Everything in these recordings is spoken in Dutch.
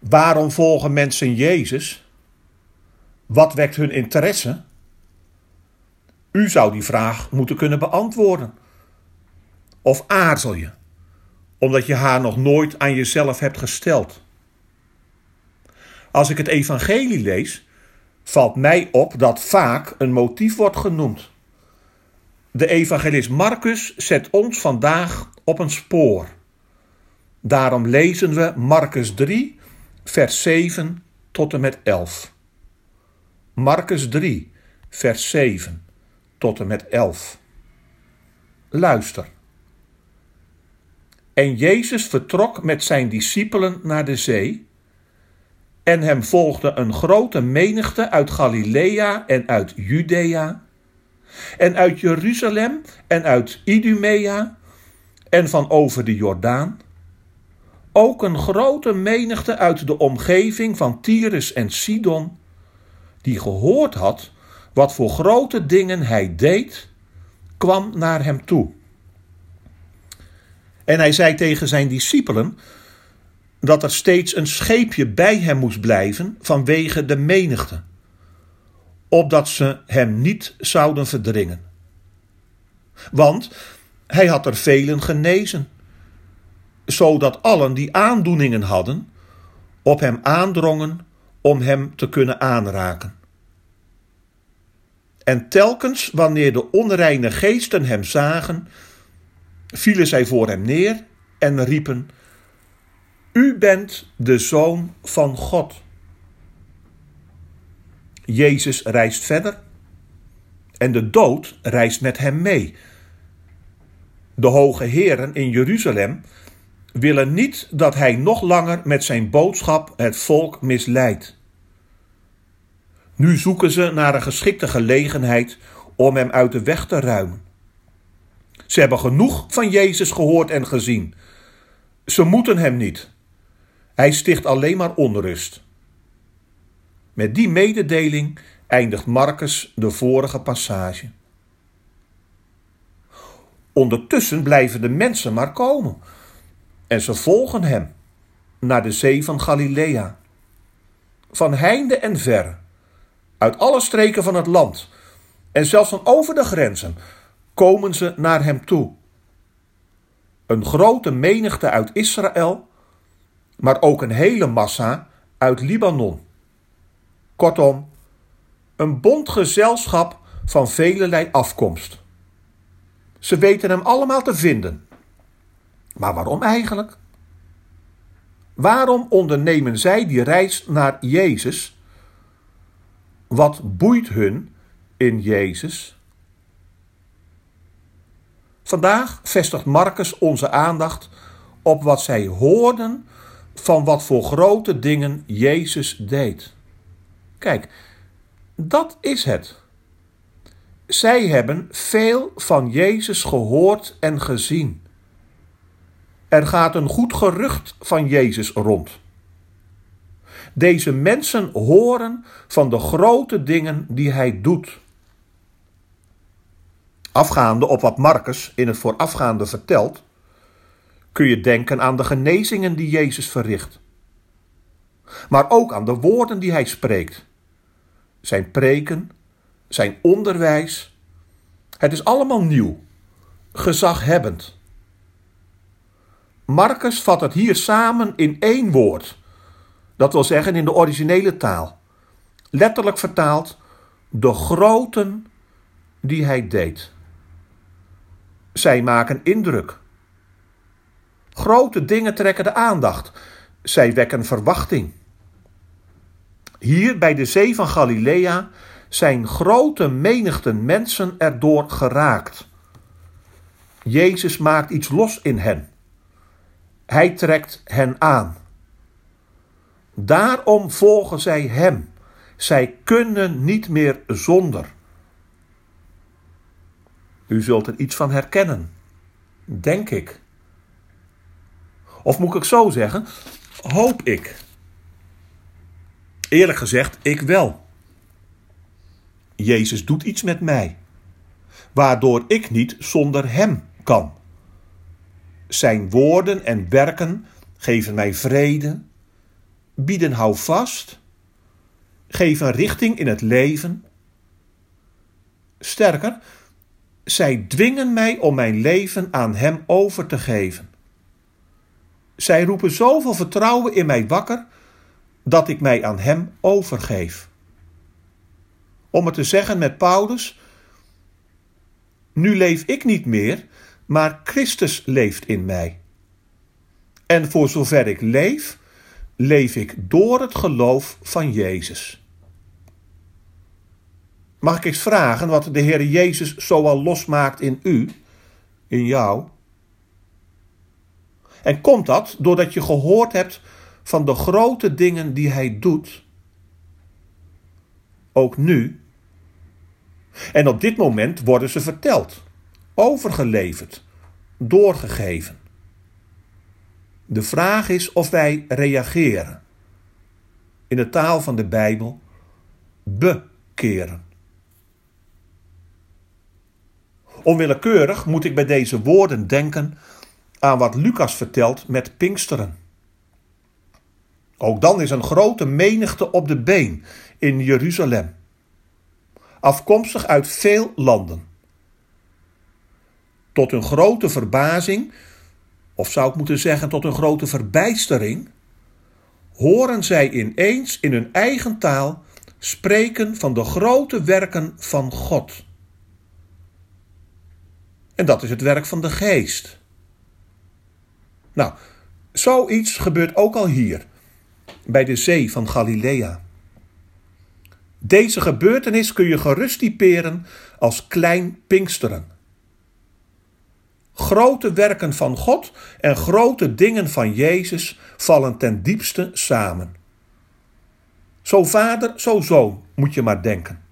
Waarom volgen mensen Jezus? Wat wekt hun interesse? U zou die vraag moeten kunnen beantwoorden. Of aarzel je, omdat je haar nog nooit aan jezelf hebt gesteld? Als ik het evangelie lees, valt mij op dat vaak een motief wordt genoemd. De evangelist Marcus zet ons vandaag op een spoor. Daarom lezen we Marcus 3, vers 7 tot en met 11. Marcus 3, vers 7 tot en met 11. Luister. En Jezus vertrok met zijn discipelen naar de zee, en hem volgde een grote menigte uit Galilea en uit Judea, en uit Jeruzalem en uit Idumea, en van over de Jordaan ook een grote menigte uit de omgeving van Tyrus en Sidon, die gehoord had wat voor grote dingen hij deed, kwam naar hem toe. En hij zei tegen zijn discipelen dat er steeds een scheepje bij hem moest blijven vanwege de menigte, opdat ze hem niet zouden verdringen. Want hij had er velen genezen zodat allen die aandoeningen hadden op hem aandrongen om hem te kunnen aanraken. En telkens wanneer de onreine geesten hem zagen, vielen zij voor hem neer en riepen: U bent de zoon van God. Jezus reist verder en de dood reist met hem mee. De hoge heren in Jeruzalem willen niet dat hij nog langer met zijn boodschap het volk misleidt. Nu zoeken ze naar een geschikte gelegenheid om hem uit de weg te ruimen. Ze hebben genoeg van Jezus gehoord en gezien. Ze moeten hem niet. Hij sticht alleen maar onrust. Met die mededeling eindigt Marcus de vorige passage. Ondertussen blijven de mensen maar komen en ze volgen hem naar de zee van Galilea. Van heinde en ver, uit alle streken van het land en zelfs van over de grenzen, komen ze naar hem toe. Een grote menigte uit Israël, maar ook een hele massa uit Libanon. Kortom, een bond gezelschap van velelei afkomst. Ze weten hem allemaal te vinden. Maar waarom eigenlijk? Waarom ondernemen zij die reis naar Jezus? Wat boeit hun in Jezus? Vandaag vestigt Marcus onze aandacht op wat zij hoorden van wat voor grote dingen Jezus deed. Kijk, dat is het. Zij hebben veel van Jezus gehoord en gezien. Er gaat een goed gerucht van Jezus rond. Deze mensen horen van de grote dingen die hij doet. Afgaande op wat Marcus in het voorafgaande vertelt, kun je denken aan de genezingen die Jezus verricht. Maar ook aan de woorden die hij spreekt. Zijn preken, zijn onderwijs. Het is allemaal nieuw, gezaghebbend. Marcus vat het hier samen in één woord. Dat wil zeggen in de originele taal. Letterlijk vertaald, de groten die hij deed. Zij maken indruk. Grote dingen trekken de aandacht. Zij wekken verwachting. Hier bij de zee van Galilea zijn grote menigten mensen erdoor geraakt. Jezus maakt iets los in hen. Hij trekt hen aan. Daarom volgen zij Hem. Zij kunnen niet meer zonder. U zult er iets van herkennen, denk ik. Of moet ik zo zeggen, hoop ik. Eerlijk gezegd, ik wel. Jezus doet iets met mij, waardoor ik niet zonder Hem kan. Zijn woorden en werken geven mij vrede, bieden houvast, geven richting in het leven. Sterker, zij dwingen mij om mijn leven aan Hem over te geven. Zij roepen zoveel vertrouwen in mij wakker dat ik mij aan Hem overgeef. Om het te zeggen met Paulus: Nu leef ik niet meer, maar Christus leeft in mij. En voor zover ik leef, leef ik door het geloof van Jezus. Mag ik eens vragen wat de Heer Jezus zoal losmaakt in u, in jou? En komt dat doordat je gehoord hebt van de grote dingen die Hij doet? Ook nu. En op dit moment worden ze verteld, overgeleverd, doorgegeven. De vraag is of wij reageren. In de taal van de Bijbel, bekeren. Onwillekeurig moet ik bij deze woorden denken aan wat Lucas vertelt met Pinksteren. Ook dan is een grote menigte op de been in Jeruzalem, afkomstig uit veel landen. Tot hun grote verbazing, of zou ik moeten zeggen tot hun grote verbijstering, horen zij ineens in hun eigen taal spreken van de grote werken van God. En dat is het werk van de geest. Nou, zoiets gebeurt ook al hier, bij de zee van Galilea. Deze gebeurtenis kun je gerust typeren als klein Pinksteren. Grote werken van God en grote dingen van Jezus vallen ten diepste samen. Zo vader, zo zoon, moet je maar denken.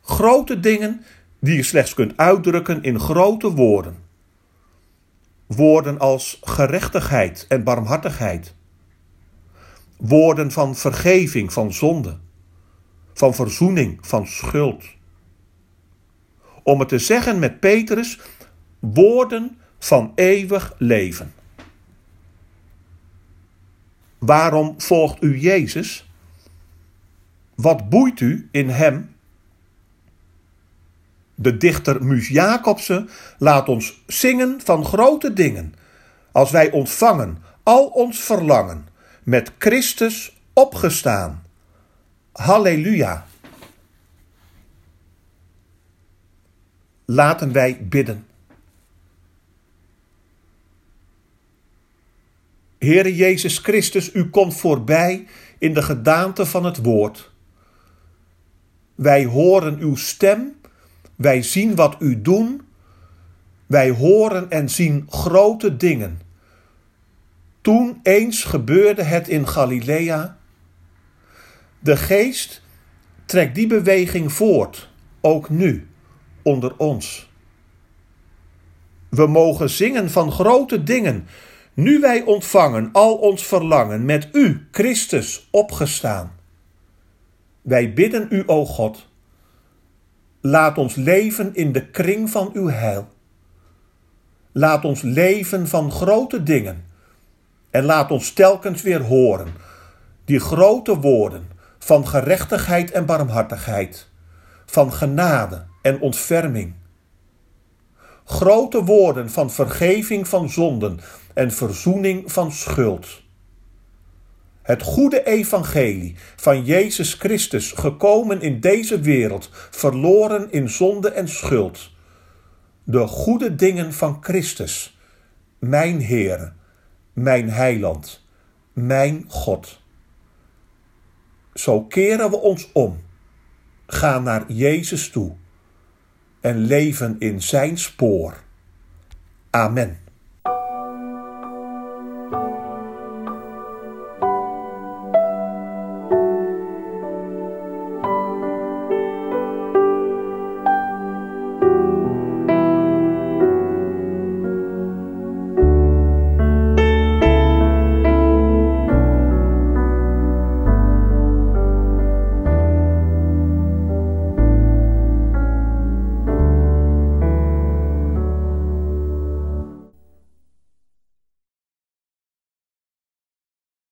Grote dingen die je slechts kunt uitdrukken in grote woorden. Woorden als gerechtigheid en barmhartigheid. Woorden van vergeving van zonde, van verzoening van schuld. Om het te zeggen met Petrus, woorden van eeuwig leven. Waarom volgt u Jezus? Wat boeit u in Hem de dichter Muus Jacobsen laat ons zingen van grote dingen, als wij ontvangen al ons verlangen, met Christus opgestaan. Halleluja. Laten wij bidden. Heere Jezus Christus, u komt voorbij in de gedaante van het woord. Wij horen uw stem wij zien wat u doen. Wij horen en zien grote dingen. Toen eens gebeurde het in Galilea. De geest trekt die beweging voort, ook nu, onder ons. We mogen zingen van grote dingen, nu wij ontvangen al ons verlangen met U, Christus, opgestaan. Wij bidden U, o God, Laat ons leven in de kring van uw heil. Laat ons leven van grote dingen. En laat ons telkens weer horen die grote woorden van gerechtigheid en barmhartigheid, van genade en ontferming. Grote woorden van vergeving van zonden en verzoening van schuld het goede evangelie van Jezus Christus gekomen in deze wereld, verloren in zonde en schuld. De goede dingen van Christus, mijn Heer, mijn Heiland, mijn God. Zo keren we ons om, gaan naar Jezus toe en leven in Zijn spoor. Amen.